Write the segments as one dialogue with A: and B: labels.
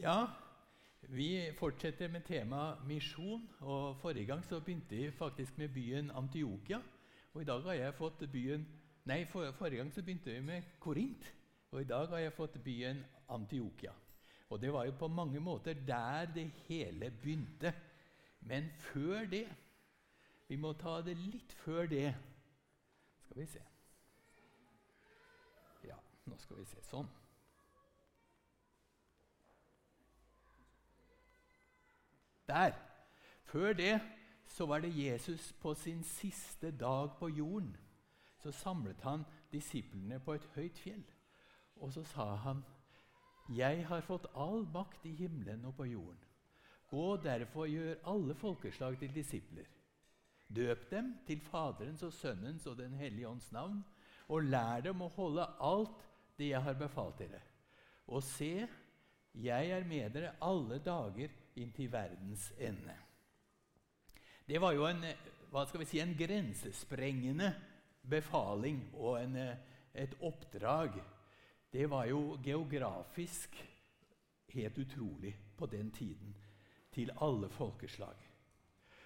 A: Ja, vi fortsetter med temaet misjon. og Forrige gang så begynte vi faktisk med byen Antiokia. Og i dag har jeg fått byen Nei, for, forrige gang så begynte vi med Korint. Og i dag har jeg fått byen Antiokia. Og det var jo på mange måter der det hele begynte. Men før det Vi må ta det litt før det. Skal vi se. Ja, nå skal vi se. Sånn. Der. Før det så var det Jesus på sin siste dag på jorden. Så samlet han disiplene på et høyt fjell, og så sa han, 'Jeg har fått all makt i himmelen og på jorden.' 'Gå derfor og gjør alle folkeslag til disipler.' 'Døp dem til Faderens og Sønnens og Den hellige ånds navn,' 'og lær dem å holde alt det jeg har befalt dere.' 'Og se, jeg er med dere alle dager inntil verdens ende. Det var jo en, hva skal vi si, en grensesprengende befaling og en, et oppdrag. Det var jo geografisk helt utrolig på den tiden. Til alle folkeslag.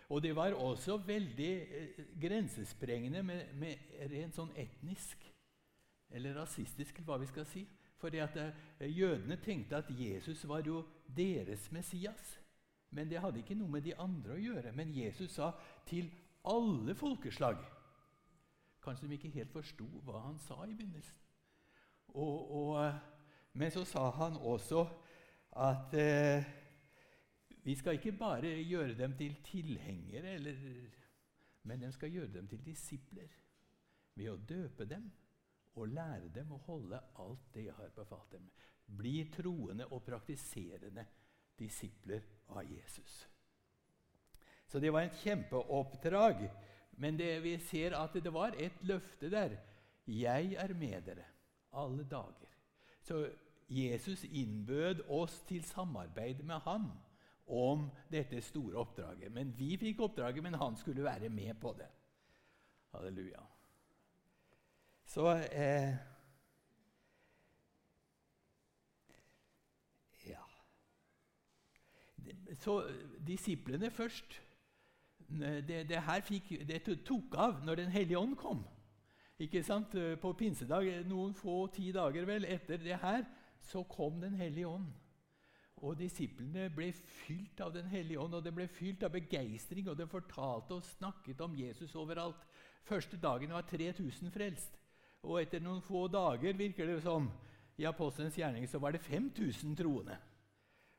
A: Og det var også veldig eh, grensesprengende med, med, rent sånn etnisk eller rasistisk, eller hva vi skal si. Fordi at eh, Jødene tenkte at Jesus var jo deres Messias. Men det hadde ikke noe med de andre å gjøre. Men Jesus sa til alle folkeslag. Kanskje de ikke helt forsto hva han sa i begynnelsen. Og, og, men så sa han også at eh, vi skal ikke bare gjøre dem til tilhengere, eller, men de skal gjøre dem til disipler ved å døpe dem og lære dem å holde alt det jeg har befalt dem. Bli troende og praktiserende disipler av Jesus. Så det var et kjempeoppdrag. Men det, vi ser at det var et løfte der. 'Jeg er med dere alle dager'. Så Jesus innbød oss til samarbeid med ham om dette store oppdraget. Men Vi fikk oppdraget, men han skulle være med på det. Halleluja. Så eh, så disiplene først det, det, her fikk, det tok av når Den hellige ånd kom. Ikke sant? På pinsedag, noen få ti dager vel etter det her, så kom Den hellige ånd. Og Disiplene ble fylt av Den hellige ånd, og det ble fylt av begeistring. Og de fortalte og snakket om Jesus overalt. Første dagen var 3000 frelst. Og etter noen få dager virker det som, i apostelens gjerning så var det 5000 troende.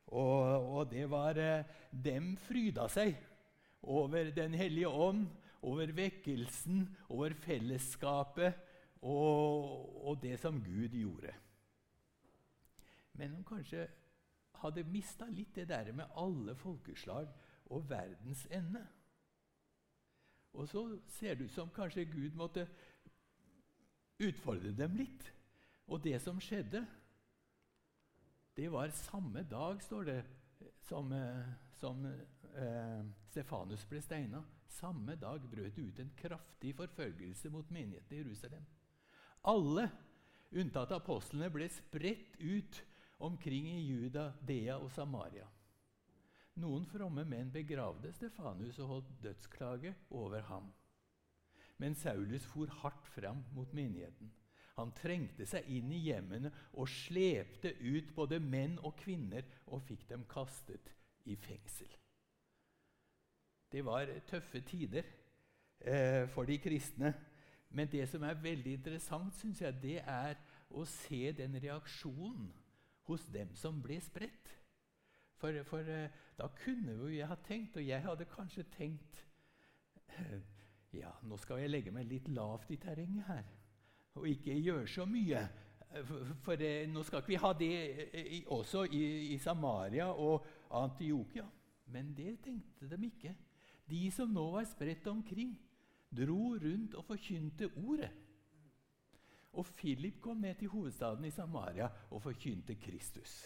A: Og, og det var eh, Dem fryda seg over Den hellige ånd, over vekkelsen, over fellesskapet og, og det som Gud gjorde. Men de kanskje hadde mista litt det der med alle folkeslag og verdens ende. Og så ser det ut som kanskje Gud måtte utfordre dem litt. Og det som skjedde, det var samme dag, står det, som, eh, som eh, Stefanus ble steina. Samme dag brøt det ut en kraftig forfølgelse mot menigheten i Jerusalem. Alle, unntatt apostlene, ble spredt ut omkring i Juda, Dea og Samaria. Noen fromme menn begravde Stefanus og holdt dødsklage over ham. Men Saulus for hardt fram mot menigheten. Han trengte seg inn i hjemmene og slepte ut både menn og kvinner og fikk dem kastet i fengsel. Det var tøffe tider eh, for de kristne. Men det som er veldig interessant, synes jeg, det er å se den reaksjonen hos dem som ble spredt. For, for eh, da kunne jo jeg ha tenkt, og jeg hadde kanskje tenkt Ja, nå skal jeg legge meg litt lavt i terrenget her og ikke gjøre så mye. For, for eh, nå skal ikke vi ha det i, også i, i, Samaria og Antiokia. Men det tenkte de ikke. De som nå var spredt omkring, dro rundt og forkynte ordet. Og Philip kom ned til hovedstaden i Samaria og forkynte Kristus.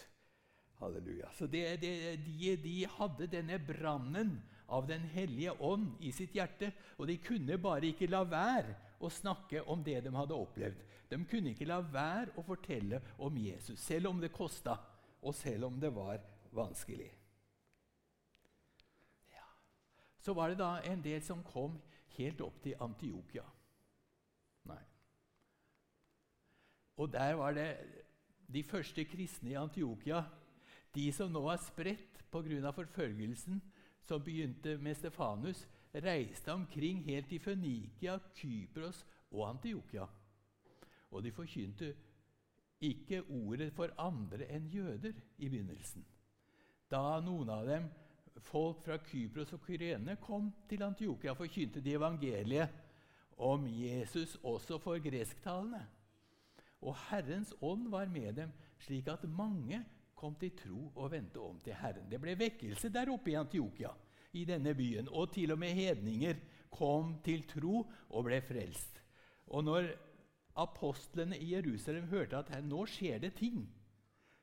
A: Halleluja. Så det, det, de, de hadde denne brannen av Den hellige ånd i sitt hjerte. Og de kunne bare ikke la være å snakke om det de hadde opplevd. De kunne ikke la være å fortelle om Jesus, selv om det kosta, og selv om det var vanskelig. Ja. Så var det da en del som kom helt opp til Antiokia. Nei. Og der var det de første kristne i Antiokia, de som nå er spredt pga. forfølgelsen som begynte med Stefanus, reiste omkring helt i Fønikia, Kypros og Antiokia. Og de forkynte ikke ordet for andre enn jøder i begynnelsen. Da noen av dem, folk fra Kypros og Kyrene, kom til Antiokia, forkynte de evangeliet om Jesus også for gresktalende. Og Herrens ånd var med dem, slik at mange kom til tro og vendte om til Herren. Det ble vekkelse der oppe i Antiokia, i denne byen. Og til og med hedninger kom til tro og ble frelst. Og når apostlene i Jerusalem hørte at her, nå skjer det ting,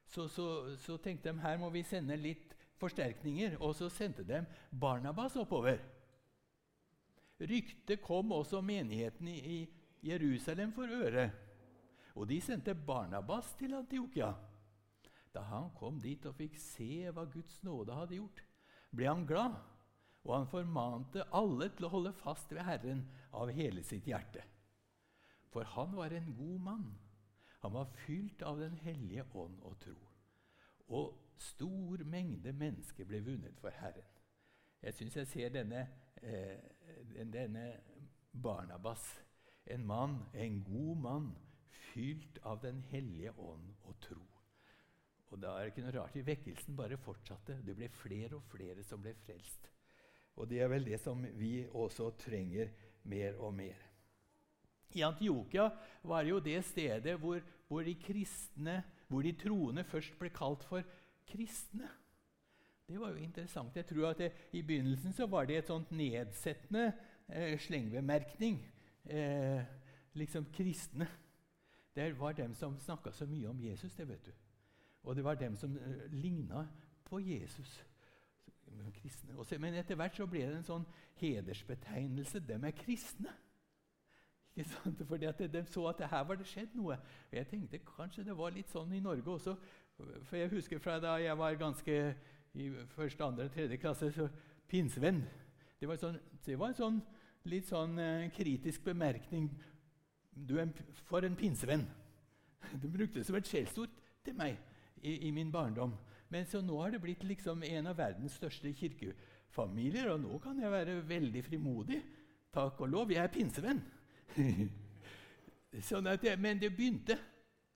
A: så, så, så, tenkte de her må vi sende litt forsterkninger. Og så sendte de Barnabas oppover. Ryktet kom også menigheten i, Jerusalem for øre. Og de sendte Barnabas til Antiokia. Da han kom dit og fikk se hva Guds nåde hadde gjort, ble han glad, og han formante alle til å holde fast ved Herren av hele sitt hjerte. For han var en god mann. Han var fylt av Den hellige ånd og tro. Og stor mengde mennesker ble vunnet for Herren. Jeg syns jeg ser denne, eh, denne Barnabas, en mann, en god mann, fylt av Den hellige ånd og tro. Og da er det ikke noe rart i vekkelsen bare fortsatte. Det ble flere og flere som ble frelst. Og det er vel det som vi også trenger mer og mer. I Antiokia var det jo det stedet hvor, hvor, de kristne, hvor de troende først ble kalt for kristne. Det var jo interessant. Jeg tror at det, I begynnelsen så var det et sånt nedsettende eh, slengbemerkning. Eh, liksom kristne. Det var dem som snakka så mye om Jesus. det vet du. Og det var dem som eh, ligna på Jesus. Kristne. Men etter hvert så ble det en sånn hedersbetegnelse. Dem er kristne. Fordi at de så at her var det skjedd noe. Og jeg tenkte kanskje det var litt sånn i Norge også. For jeg husker fra da jeg var ganske i første, andre, tredje klasse, så pinsevenn. Det var, sånn, det var en sånn, litt sånn eh, kritisk bemerkning. Du er for en pinsevenn. Du brukte det som et skjellsord til meg i, i, min barndom. Men så nå har det blitt liksom en av verdens største kirkefamilier, og nå kan jeg være veldig frimodig. Takk og lov, jeg er pinsevenn. sånn det, men det begynte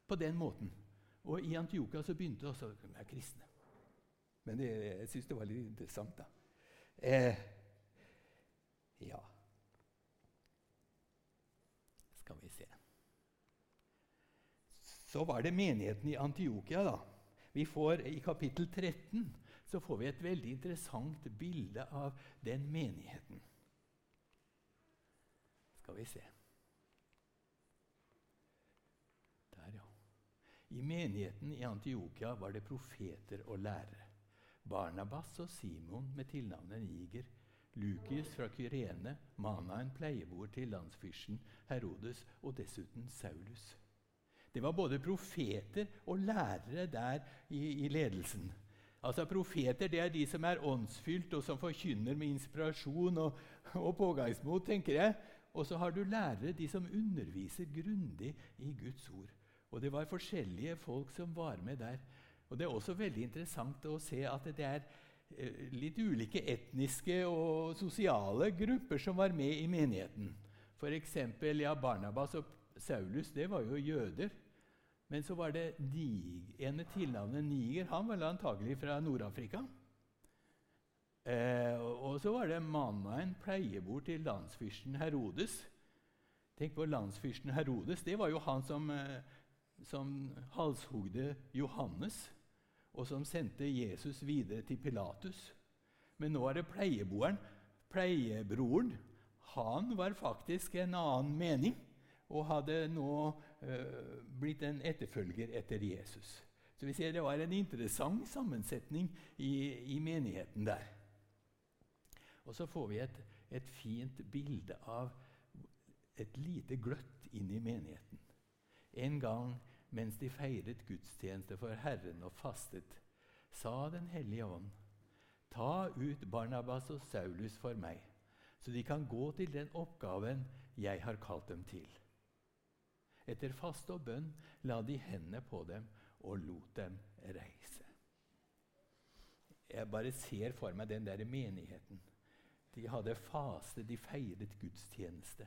A: på den måten. Og i Antioka så begynte også med kristne. Men det, jeg syns det var litt interessant, da. Eh, ja Skal vi se Så var det menigheten i Antiokia, da. Vi får, I kapittel 13 så får vi et veldig interessant bilde av den menigheten. Skal vi se Der, ja. I menigheten i Antiokia var det profeter og lærere. Barnabas og Simon med tilnavnet Niger, Lukius fra Kyrene, Mana en pleiebord til landsfyrsten Herodes og dessuten Saulus. Det var både profeter og lærere der i, i ledelsen. Altså Profeter det er de som er åndsfylt, og som forkynner med inspirasjon og, og pågangsmot. tenker jeg. Og så har du lærere, de som underviser grundig i Guds ord. Og det var forskjellige folk som var med der. Og Det er også veldig interessant å se at det er eh, litt ulike etniske og sosiale grupper som var med i menigheten. F.eks. Ja, Barnabas og Saulus det var jo jøder. Men så var det en med tilnavnet Niger. Han var antagelig fra Nord-Afrika. Eh, og så var det Mannaen, pleiebor til landsfyrsten Herodes. Tenk på landsfyrsten Herodes. Det var jo han som eh, som halshogde Johannes, og som sendte Jesus videre til Pilatus. Men nå er det pleieboeren, pleiebroren. Han var faktisk en annen mening og hadde nå blitt en etterfølger etter Jesus. Så vi ser Det var en interessant sammensetning i, i menigheten der. Og så får vi et, et fint bilde av et lite gløtt inn i menigheten. En gang mens de feiret gudstjeneste for Herren og fastet, sa Den hellige ånd, ta ut Barnabas og Saulus for meg, så de kan gå til den oppgaven jeg har kalt dem til. Etter faste og bønn la de hendene på dem og lot dem reise. Jeg bare ser for meg den der menigheten. De hadde faste, de feiret gudstjeneste.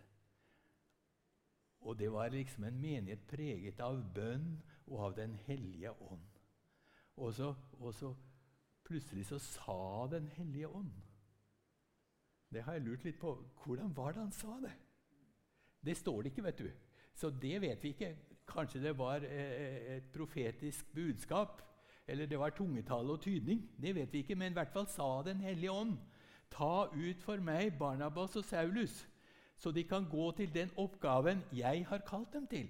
A: Og det var liksom en menighet preget av bønn og av Den hellige ånd. Og så, og så plutselig så sa Den hellige ånd Det har jeg lurt litt på. Hvordan var det han sa det? Det står det ikke, vet du. Så det vet vi ikke. Kanskje det var eh, et profetisk budskap, eller det var tungetale og tydning. Det vet vi ikke, men i hvert fall sa Den hellige ånd. Ta ut for meg Barnabas og Saulus, så de kan gå til den oppgaven jeg har kalt dem til.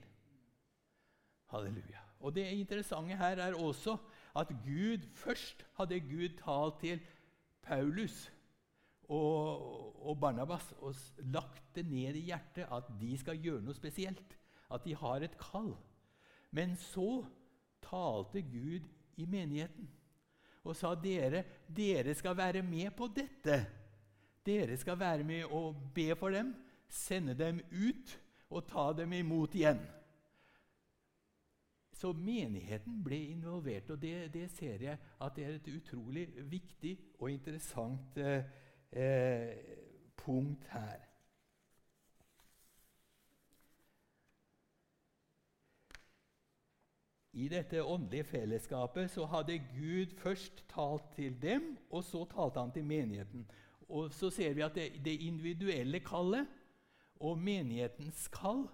A: Halleluja. Og Det interessante her er også at Gud først hadde Gud talt til Paulus og, og Barnabas og lagt det ned i hjertet at de skal gjøre noe spesielt. At de har et kall. Men så talte Gud i menigheten og sa dere, dere skal være med på dette. Dere skal være med og be for dem, sende dem ut og ta dem imot igjen. Så menigheten ble involvert, og det, det, ser jeg at det er et utrolig viktig og interessant eh, eh, punkt her. I dette åndelige fellesskapet så hadde Gud først talt til dem, og så talte han til menigheten. Og Så ser vi at det, det individuelle kallet og menighetens kall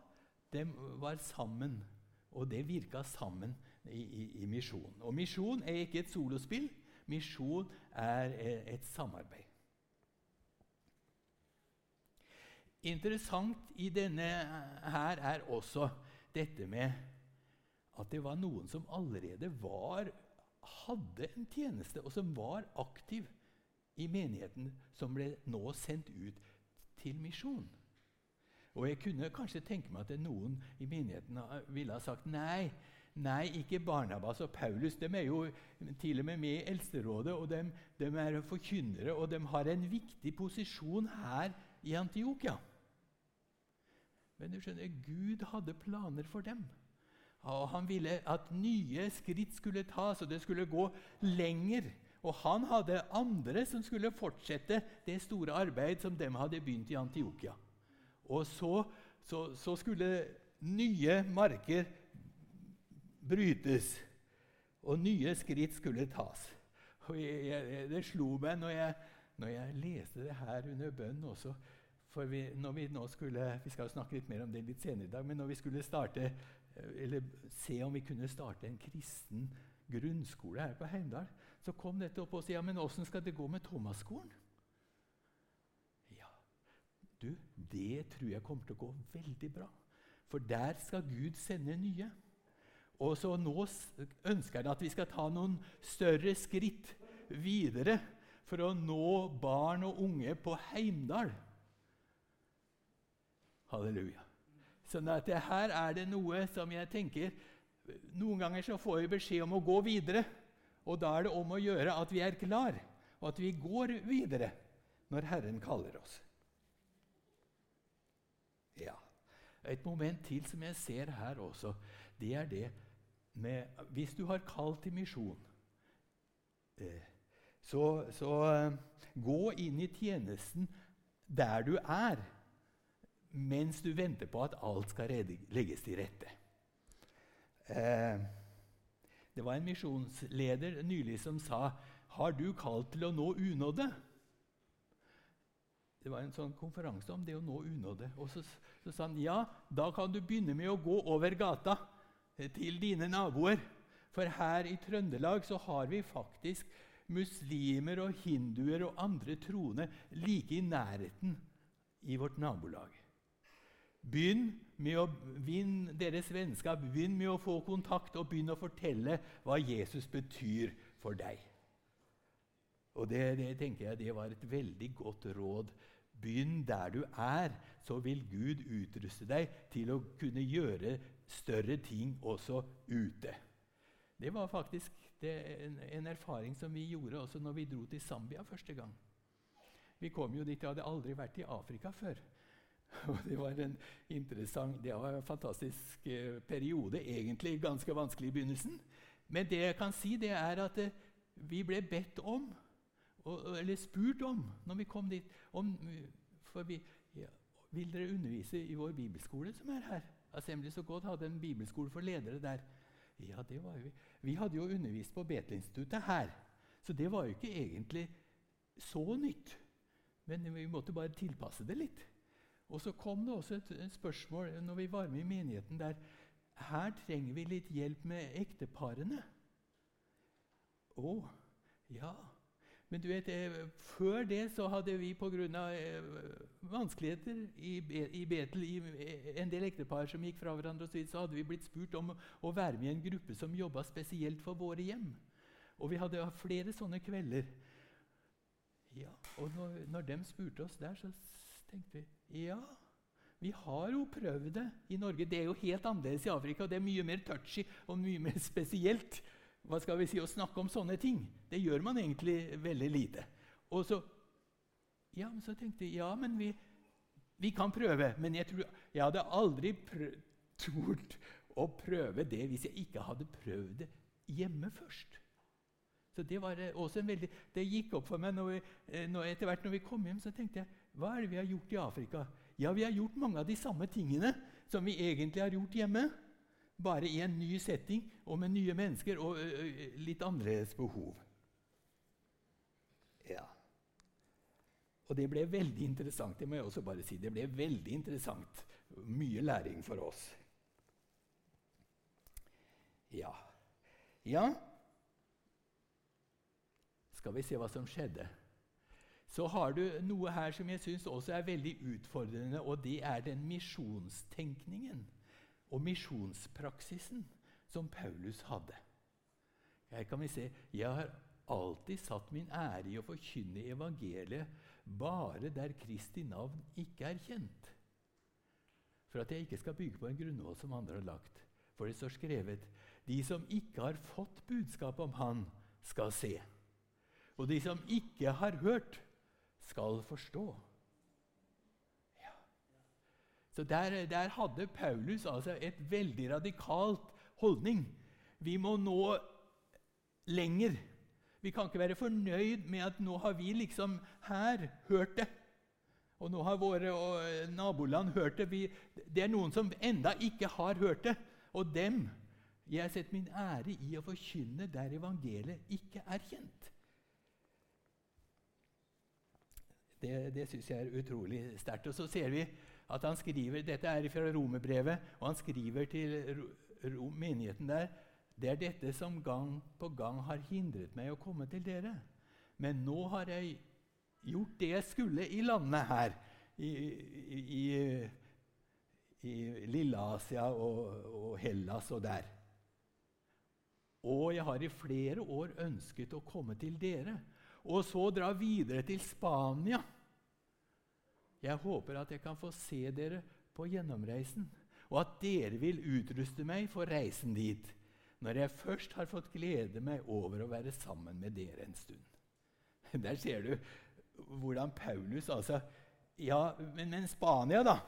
A: dem var sammen. Og det virka sammen i, i, i misjon. Og misjon er ikke et solospill. Misjon er et samarbeid. Interessant i denne her er også dette med at det var noen som allerede var, hadde en tjeneste, og som var aktiv i menigheten, som ble nå sendt ut til misjon. Og Jeg kunne kanskje tenke meg at noen i menigheten ville ha sagt nei. Nei, ikke Barnabas og Paulus. De er jo til og med med i Eldsterådet, og de, de er forkynnere, og de har en viktig posisjon her i Antiokia. Men du skjønner, Gud hadde planer for dem. Og Han ville at nye skritt skulle tas, og det skulle gå lenger. Og han hadde andre som skulle fortsette det store arbeid som de hadde begynt i Antiokia. Og så, så, så skulle nye marker brytes, og nye skritt skulle tas. Og jeg, jeg, det slo meg når jeg, når jeg, leste det her under bønn også. For vi, når vi nå skulle, vi skal snakke litt mer om det litt senere i dag, men når vi skulle starte, eller se om vi kunne starte en kristen grunnskole her på Heimdal, så kom dette opp og sa ja, men åssen skal det gå med Thomas-skolen? Du, det tror jeg kommer til å gå veldig bra. For der skal Gud sende nye. Og så nå ønsker han at vi skal ta noen større skritt videre for å nå barn og unge på Heimdal. Halleluja. Sånn at her er det noe som jeg tenker Noen ganger så får vi beskjed om å gå videre. Og da er det om å gjøre at vi er klar, og at vi går videre når Herren kaller oss. Ja. Et moment til som jeg ser her også, det er det med Hvis du har kalt til misjon, eh, så, så eh, gå inn i tjenesten der du er, mens du venter på at alt skal legges til rette. Eh, det var en misjonsleder nylig som sa har du kalt til å nå unådde? Det var en sånn konferanse om det å nå unåde. Og så, så, sa han ja, da kan du begynne med å gå over gata til dine naboer. For her i Trøndelag så har vi faktisk muslimer og hinduer og andre troende like i nærheten i vårt nabolag. Begynn med å vinne deres vennskap, begynn med å få kontakt og begynn å fortelle hva Jesus betyr for deg. Og det, det tenker jeg det var et veldig godt råd Begynn der du er, så vil Gud utruste deg til å kunne gjøre større ting også ute. Det var faktisk det, en, en, erfaring som vi gjorde også når vi dro til Zambia første gang. Vi kom jo dit, Jeg hadde aldri vært i Afrika før. Og det var en interessant, det var en fantastisk eh, periode. Egentlig ganske vanskelig i begynnelsen. Men det jeg kan si, det er at eh, vi ble bedt om, eller spurt om, når vi kom dit om, for vi, ja, Vil dere undervise i vår bibelskole som er her? Assembly så godt hadde en bibelskole for ledere der. Ja, det var vi. Vi hadde jo undervist på Betelinstituttet her, så det var jo ikke egentlig så nytt. Men vi måtte bare tilpasse det litt. Og så kom det også et, et spørsmål når vi var med i menigheten der. Her trenger vi litt hjelp med ekteparene. Å, ja. Men du vet, eh, før det så hadde vi pga. Eh, vanskeligheter i, Betel, i, eh, en del ektepar som gikk fra hverandre, og så, hadde vi blitt spurt om å være med i en gruppe som jobba spesielt for våre hjem. Og vi hadde flere sånne kvelder. Ja, og når de spurte oss der, så tenkte vi ja, vi har jo prøvd det i Norge. Det er jo helt annerledes i Afrika. Det er mye mer touchy og mye mer spesielt hva skal vi si, å snakke om sånne ting. Det gjør man egentlig veldig lite. Og så, ja, men så tenkte jeg ja, men vi, vi kan prøve. Men jeg, tror, jeg hadde aldri tort å prøve det hvis jeg ikke hadde prøvd det hjemme først. Så Det var eh, også en veldig, det gikk opp for meg når vi, eh, når etter hvert når vi kom hjem. så tenkte jeg, Hva er det vi har gjort i Afrika? Ja, Vi har gjort mange av de samme tingene som vi egentlig har gjort hjemme bare i en ny setting og med nye mennesker og litt annerledes behov. Ja. Og det ble veldig interessant. Det må jeg også bare si. Det ble veldig interessant. Mye læring for oss. Ja. Ja Skal vi se hva som skjedde. Så har du noe her som jeg syns også er veldig utfordrende, og det er den misjonstenkningen og misjonspraksisen som Paulus hadde. Her kan vi se jeg har alltid satt min ære i å forkynne evangeliet bare der Kristi navn ikke er kjent. For at jeg ikke skal bygge på en grunnvoll som andre har lagt. For det står skrevet de som ikke har fått budskapet om Han, skal se. Og de som ikke har hørt, skal forstå. Så der, der, hadde Paulus altså et veldig radikalt holdning. Vi må nå lenger. Vi kan ikke være fornøyd med at nå har vi liksom her hørt det. Og nå har våre naboland hørt det. Vi, det er noen som enda ikke har hørt det. Og dem Jeg har sett min ære i å forkynne der evangeliet ikke er kjent. Det, det syns jeg er utrolig sterkt. Og så ser vi at han skriver Dette er fra romerbrevet, og han skriver til menigheten der det er dette som gang på gang har hindret meg å komme til dere. Men nå har jeg gjort det jeg skulle i landene her, i, i, i Lille-Asia og, og, Hellas og der. Og jeg har i flere år ønsket å komme til dere, og så dra videre til Spania jeg håper at jeg kan få se dere på gjennomreisen, og at dere vil utruste meg for reisen dit, når jeg først har fått glede meg over å være sammen med dere en stund. Der ser du hvordan Paulus altså Ja, men, men Spania, da?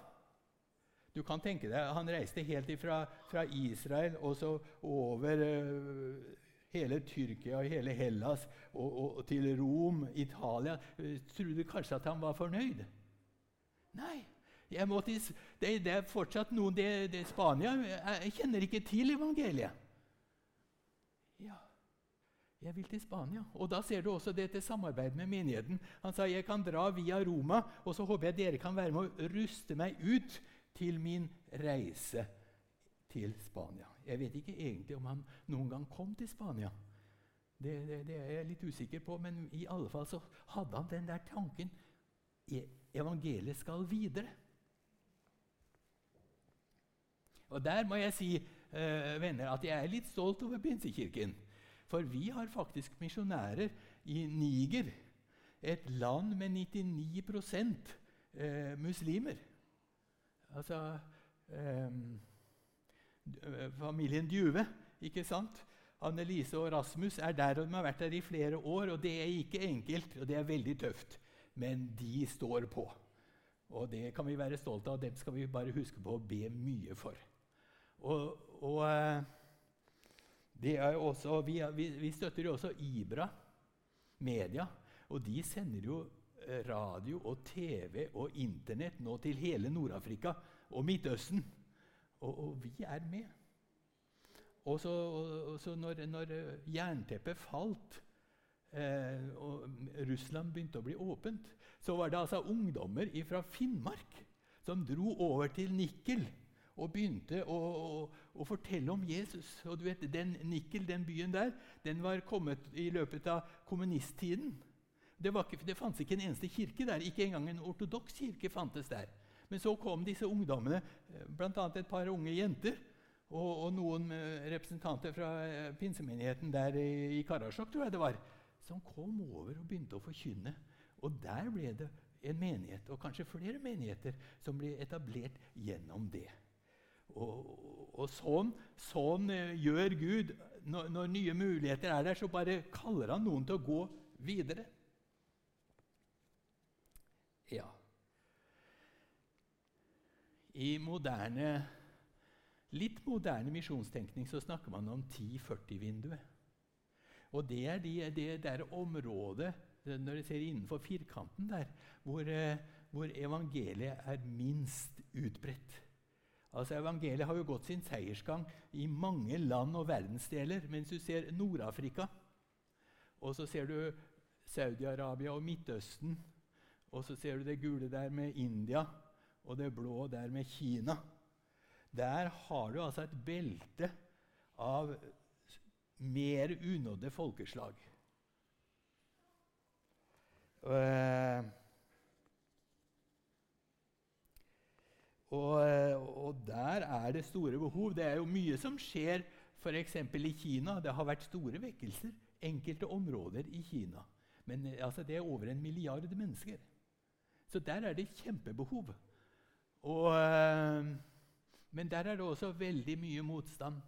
A: Du kan tenke deg, Han reiste helt ifra, fra Israel og så over uh, hele Tyrkia og hele Hellas og, og, og til Rom, Italia. Tror du kanskje at han var fornøyd? Nei. Måtte, det, det, er fortsatt noen det, det Spania jeg, kjenner ikke til evangeliet. Ja, jeg vil til Spania. Og Da ser du også dette samarbeidet med menigheten. Han sa jeg kan dra via Roma, og så håper jeg dere kan være med å ruste meg ut til min reise til Spania. Jeg vet ikke egentlig om han noen gang kom til Spania. Det, det, det er jeg litt usikker på, men i alle fall så hadde han den der tanken evangeliet skal videre. Og Der må jeg si uh, venner, at jeg er litt stolt over Pinsekirken. For vi har faktisk misjonærer i Niger, et land med 99 uh, muslimer. Altså um, Familien Djuve, ikke sant? Annelise og Rasmus er der, og de har vært der i flere år. og Det er ikke enkelt, og det er veldig tøft. Men de står på. Og det kan vi være stolte av. og Dem skal vi bare huske på å be mye for. Og, og jo også, vi, vi, støtter jo også Ibra Media. Og de sender jo eh, radio og TV og Internett nå til hele Nord-Afrika og Midtøsten. Og, og vi er med. Og så, og så når, når, jernteppet falt eh, og Russland begynte å bli åpent, så var det altså ungdommer fra Finnmark som dro over til Nikkel og begynte å, å, å, fortelle om Jesus. Og du vet, den Nikkel, den byen der, den var kommet i løpet av kommunisttiden. Det, ikke, det fantes ikke en eneste kirke der. Ikke engang en ortodoks kirke fantes der. Men så kom disse ungdommene, eh, bl.a. et par unge jenter, og, og noen eh, representanter fra eh, pinsemenigheten der i, Karasjok, tror jeg det var, som kom over og begynte å forkynne. Og der ble det en menighet, og kanskje flere menigheter, som ble etablert gjennom det. Og, og sånn, sånn, gjør Gud. Når, når, nye muligheter er der, så bare kaller han noen til å gå videre. I moderne litt moderne misjonstenkning så snakker man om 10-40-vinduet. Og det er det, det der området når du ser innenfor firkanten der, hvor, eh, hvor, evangeliet er minst utbredt. Altså Evangeliet har jo gått sin seiersgang i mange land og verdensdeler. Mens du ser Nord-Afrika, og så ser du Saudi-Arabia og Midtøsten, og så ser du det gule der med India, og det blå der med Kina. Der har du altså et belte av mer unådde folkeslag. Uh, og, og, der er det store behov. Det er jo mye som skjer f.eks. i Kina. Det har vært store vekkelser enkelte områder i Kina. Men altså, det er over en milliard mennesker. Så der er det kjempebehov. Og... Uh, men der er det også veldig mye motstand.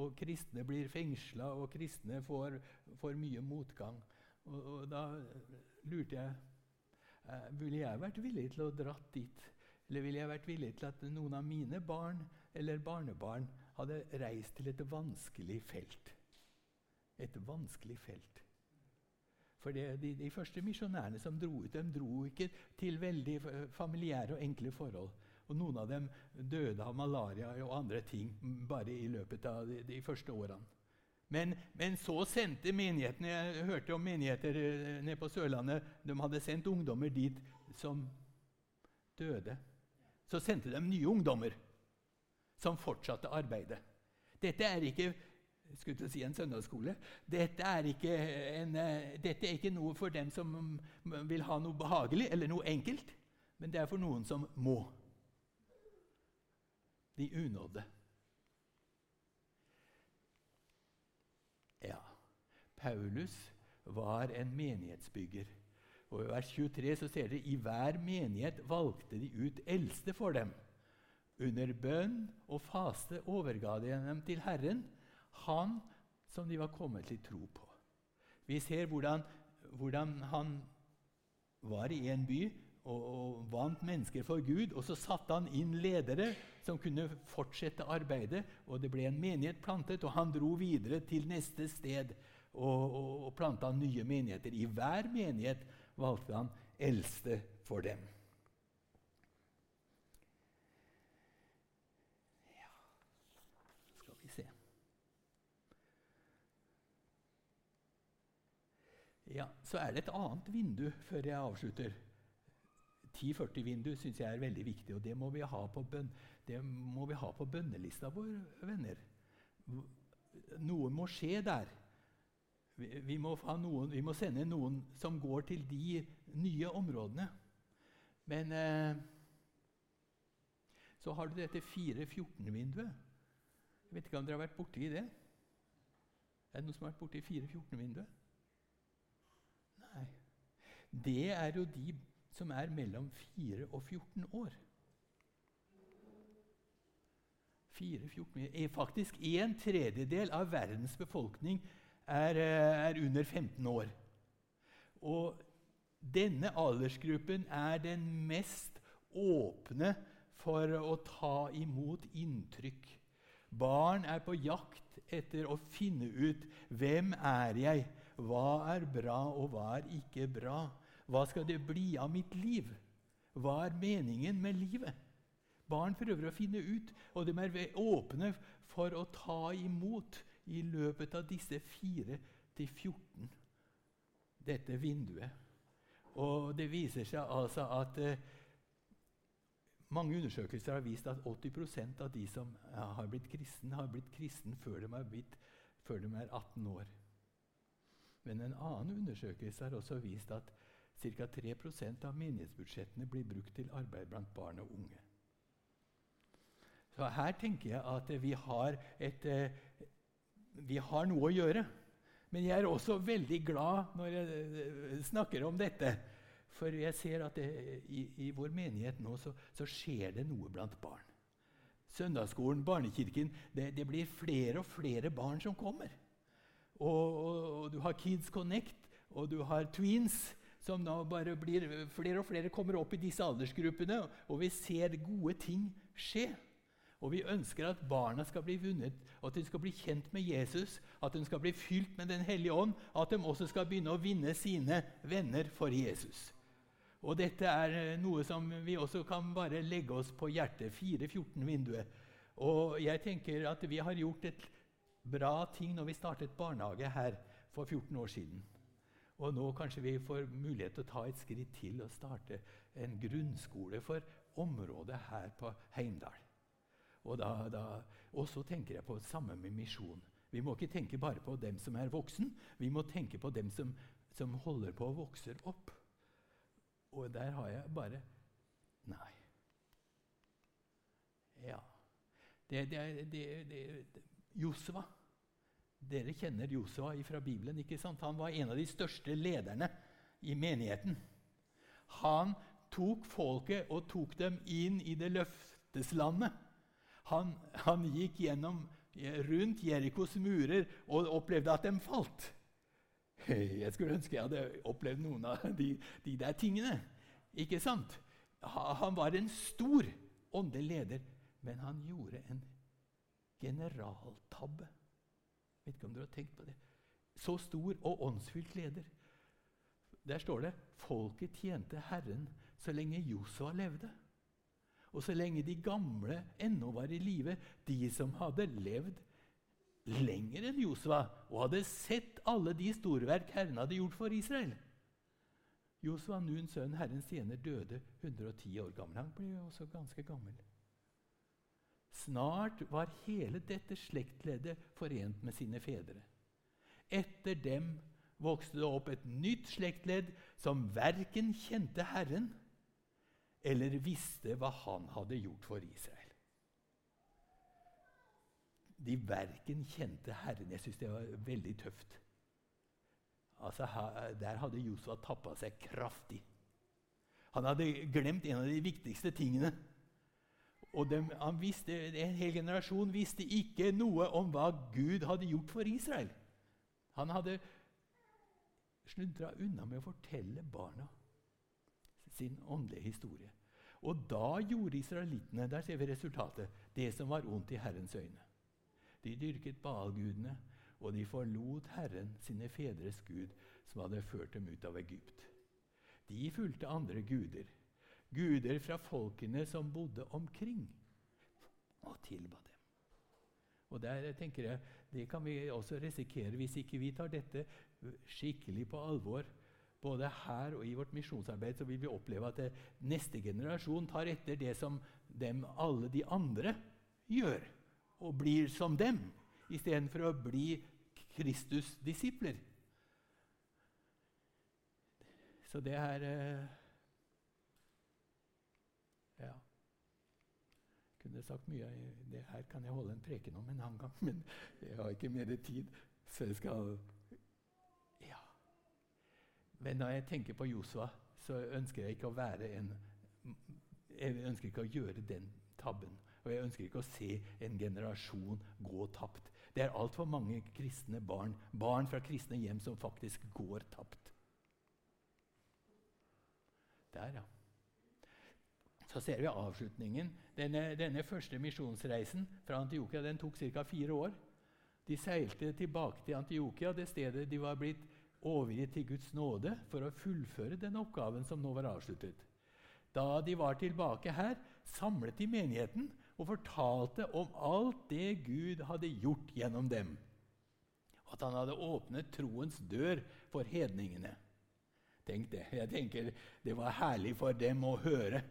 A: Og kristne blir fengsla, og kristne får, får mye motgang. Og, og, da lurte jeg eh, Ville jeg vært villig til å dra dit? Eller ville jeg vært villig til at noen av mine barn eller barnebarn hadde reist til et vanskelig felt? Et vanskelig felt. For det, de, de, første misjonærene som dro ut, de dro ikke til veldig familiære og enkle forhold. Og noen av dem døde av malaria og andre ting bare i løpet av de, de første årene. Men, men, så sendte menighetene Jeg hørte om menigheter eh, nede på Sørlandet. De hadde sendt ungdommer dit som døde. Så sendte de nye ungdommer som fortsatte arbeidet. Dette er ikke skulle si en søndagsskole. Dette er, en, eh, dette er ikke noe for dem som vil ha noe behagelig eller noe enkelt, men det er for noen som må de unådde. Ja, Paulus var en menighetsbygger. Og I vers 23 så ser dere i hver menighet valgte de ut eldste for dem. Under bønn og faste overga de dem til Herren, han som de var kommet til tro på. Vi ser hvordan, hvordan han var i en by og, og vant mennesker for Gud. Og så satte han inn ledere som kunne fortsette arbeidet. og Det ble en menighet plantet, og han dro videre til neste sted og, og, og planta nye menigheter. I hver menighet valgte han eldste for dem. Ja, Så er det et annet vindu før jeg avslutter. 10-40-vindu syns jeg er veldig viktig, og det må vi ha på, bøn, må vi ha på bønnelista vår, venner. Noe må skje der. Vi, vi, må noen, vi, må sende noen som går til de nye områdene. Men eh, så har du dette 4-14-vinduet. Jeg vet ikke om dere har vært borti det? Er det noen som har vært borti 4-14-vinduet? Nei. Det er jo de som er mellom 4 og 14 år. 4, 14, er faktisk en tredjedel av verdens befolkning er, eh, er under 15 år. Og denne aldersgruppen er den mest åpne for å ta imot inntrykk. Barn er på jakt etter å finne ut hvem er jeg hva er bra, og hva er ikke bra? Hva skal det bli av mitt liv? Hva er meningen med livet? Barn prøver å finne ut, og de er åpne for å ta imot i løpet av disse 4 til 14 dette vinduet. Og det viser seg altså at eh, mange undersøkelser har vist at 80% av de som har blitt kristne, har blitt kristne før de blitt, før de er 18 år. Men en annen undersøkelse har også vist at ca. 3% av menighetsbudsjettene blir brukt til arbeid blant barn og unge. Så her tenker jeg at vi har, et, eh, vi har noe å gjøre. Men jeg er også veldig glad når jeg eh, snakker om dette. For jeg ser at det, i, i, vår menighet nå så, så, skjer det noe blant barn. Søndagsskolen, barnekirken det, det blir flere og flere barn som kommer. Og, og, og, du har Kids Connect, og du har Tweens, som nå bare blir Flere og flere kommer opp i disse aldersgruppene, og vi ser gode ting skje. Og vi ønsker at barna skal bli vunnet, at de skal bli kjent med Jesus, at de skal bli fylt med Den hellige ånd, at de også skal begynne å vinne sine venner for Jesus. Og dette er eh, noe som vi også kan bare legge oss på hjertet. 4.14-vinduet. Og jeg tenker at vi har gjort et bra ting når vi startet barnehage her for 14 år siden. Og nå kanskje vi får mulighet til å ta et skritt til og starte en grunnskole for området her på Heimdal. Og, da, da, og så tenker jeg på det samme med misjon. Vi må ikke tenke bare på dem som er voksen, vi må tenke på dem som, som holder på å vokse opp. Og der har jeg bare Nei. Ja. Det, det, det, det Josva dere kjenner Josua fra Bibelen. ikke sant? Han var en av de største lederne i menigheten. Han tok folket og tok dem inn i det løfteslandet. Han, han gikk gjennom, rundt Jerikos murer og opplevde at de falt. Jeg skulle ønske jeg hadde opplevd noen av de, de der tingene. Ikke sant? Han var en stor åndelig leder, men han gjorde en generaltabbe. Vet ikke om dere har tenkt på det. Så stor og åndsfylt leder. Der står det folket tjente Herren så lenge Josua levde. Og så lenge de gamle ennå var i live, de som hadde levd lenger enn Josua og hadde sett alle de storverk Herren hadde gjort for Israel. Josua, Nuns sønn, Herrens tjener, døde 110 år gammel. Han ble også ganske gammel. Snart var hele dette slektleddet forent med sine fedre. Etter dem vokste det opp et nytt slektledd som verken kjente Herren eller visste hva han hadde gjort for Israel. De verken kjente Herren. Jeg syns det var veldig tøft. Altså, Der hadde Josua tappa seg kraftig. Han hadde glemt en av de viktigste tingene. Og de, visste, En hel generasjon visste ikke noe om hva Gud hadde gjort for Israel. Han hadde snudra unna med å fortelle barna sin åndelige historie. Og da gjorde israelittene der ser vi resultatet, det som var ondt i Herrens øyne. De dyrket Baal-gudene, og de forlot Herren, sine fedres Gud, som hadde ført dem ut av Egypt. De fulgte andre guder guder fra folkene som bodde omkring, og tilba dem. Og der tenker jeg, Det kan vi også risikere hvis ikke vi tar dette skikkelig på alvor. Både her og i vårt misjonsarbeid så vil vi oppleve at det, neste generasjon tar etter det som dem, alle de andre gjør, og blir som dem, istedenfor å bli Kristus-disipler. Så det er eh, ja. Kunne sagt mye. Det her kan jeg holde en preken om en annen gang, men jeg har ikke mer tid. Så jeg skal Ja. Men når jeg tenker på Josua, så ønsker jeg ikke å være en Jeg ønsker ikke å gjøre den tabben. Og jeg ønsker ikke å se en generasjon gå tapt. Det er altfor mange kristne barn, barn fra kristne hjem som faktisk går tapt. Der, ja. Så ser vi avslutningen. Denne, denne første misjonsreisen fra Antiokia tok ca. fire år. De seilte tilbake til Antiokia, det stedet de var blitt overgitt til Guds nåde, for å fullføre den oppgaven som nå var avsluttet. Da de var tilbake her, samlet de menigheten og fortalte om alt det Gud hadde gjort gjennom dem. At han hadde åpnet troens dør for hedningene. Tenk det. Jeg tenker Det var herlig for dem å høre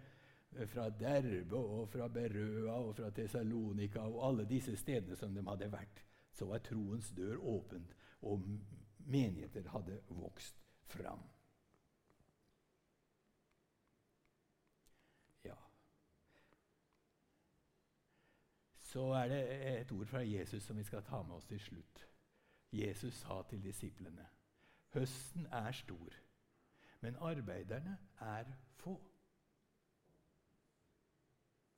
A: fra Derbe og fra Berøa og fra Tessalonika og alle disse stedene som de hadde vært. Så var troens dør åpent, og menigheter hadde vokst fram. Ja Så er det et ord fra Jesus som vi skal ta med oss til slutt. Jesus sa til disiplene.: Høsten er stor, men arbeiderne er få.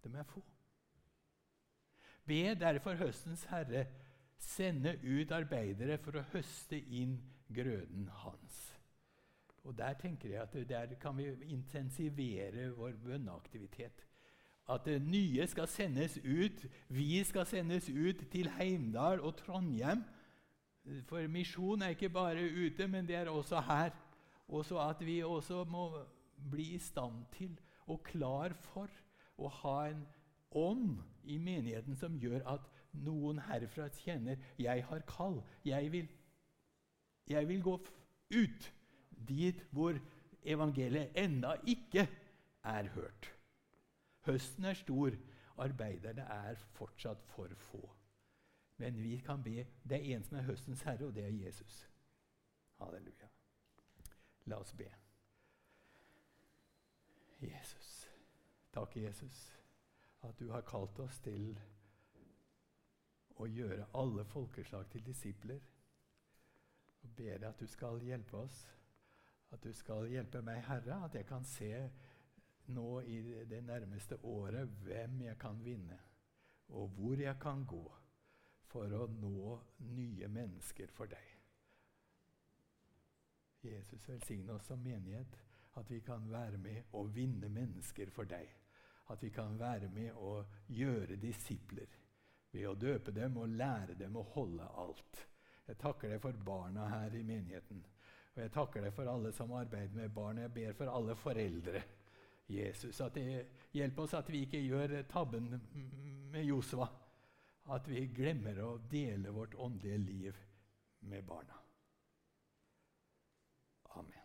A: De er få. Be derfor høstens herre sende ut arbeidere for å høste inn grøden hans. Og Der tenker jeg at der kan vi intensivere vår bønneaktivitet. At det nye skal sendes ut. Vi skal sendes ut til Heimdal og Trondheim. For misjon er ikke bare ute, men det er også her. Og så at vi også må bli i stand til og klar for å ha en ånd i menigheten som gjør at noen herfra kjenner 'jeg har kall'. Jeg vil, jeg vil gå ut dit hvor evangeliet enda ikke er hørt. Høsten er stor, arbeiderne er fortsatt for få. Men vi kan be. Det er en som er høstens herre, og det er Jesus. Halleluja. La oss be. Jesus. Takk, Jesus, at du har kalt oss til å gjøre alle folkeslag til disipler. Og ber deg at du skal hjelpe oss, at du skal hjelpe meg, Herre, at jeg kan se nå i det nærmeste året hvem jeg kan vinne, og hvor jeg kan gå for å nå nye mennesker for deg. Jesus velsigne oss som menighet, at vi kan være med og vinne mennesker for deg at vi kan være med og gjøre disipler ved å døpe dem og lære dem å holde alt. Jeg takker deg for barna her i menigheten. Og jeg takker deg for alle som arbeider med barn. Jeg ber for alle foreldre. Jesus, at det hjelper oss at vi ikke gjør tabben med Josua. At vi glemmer å dele vårt åndelige liv med barna. Amen.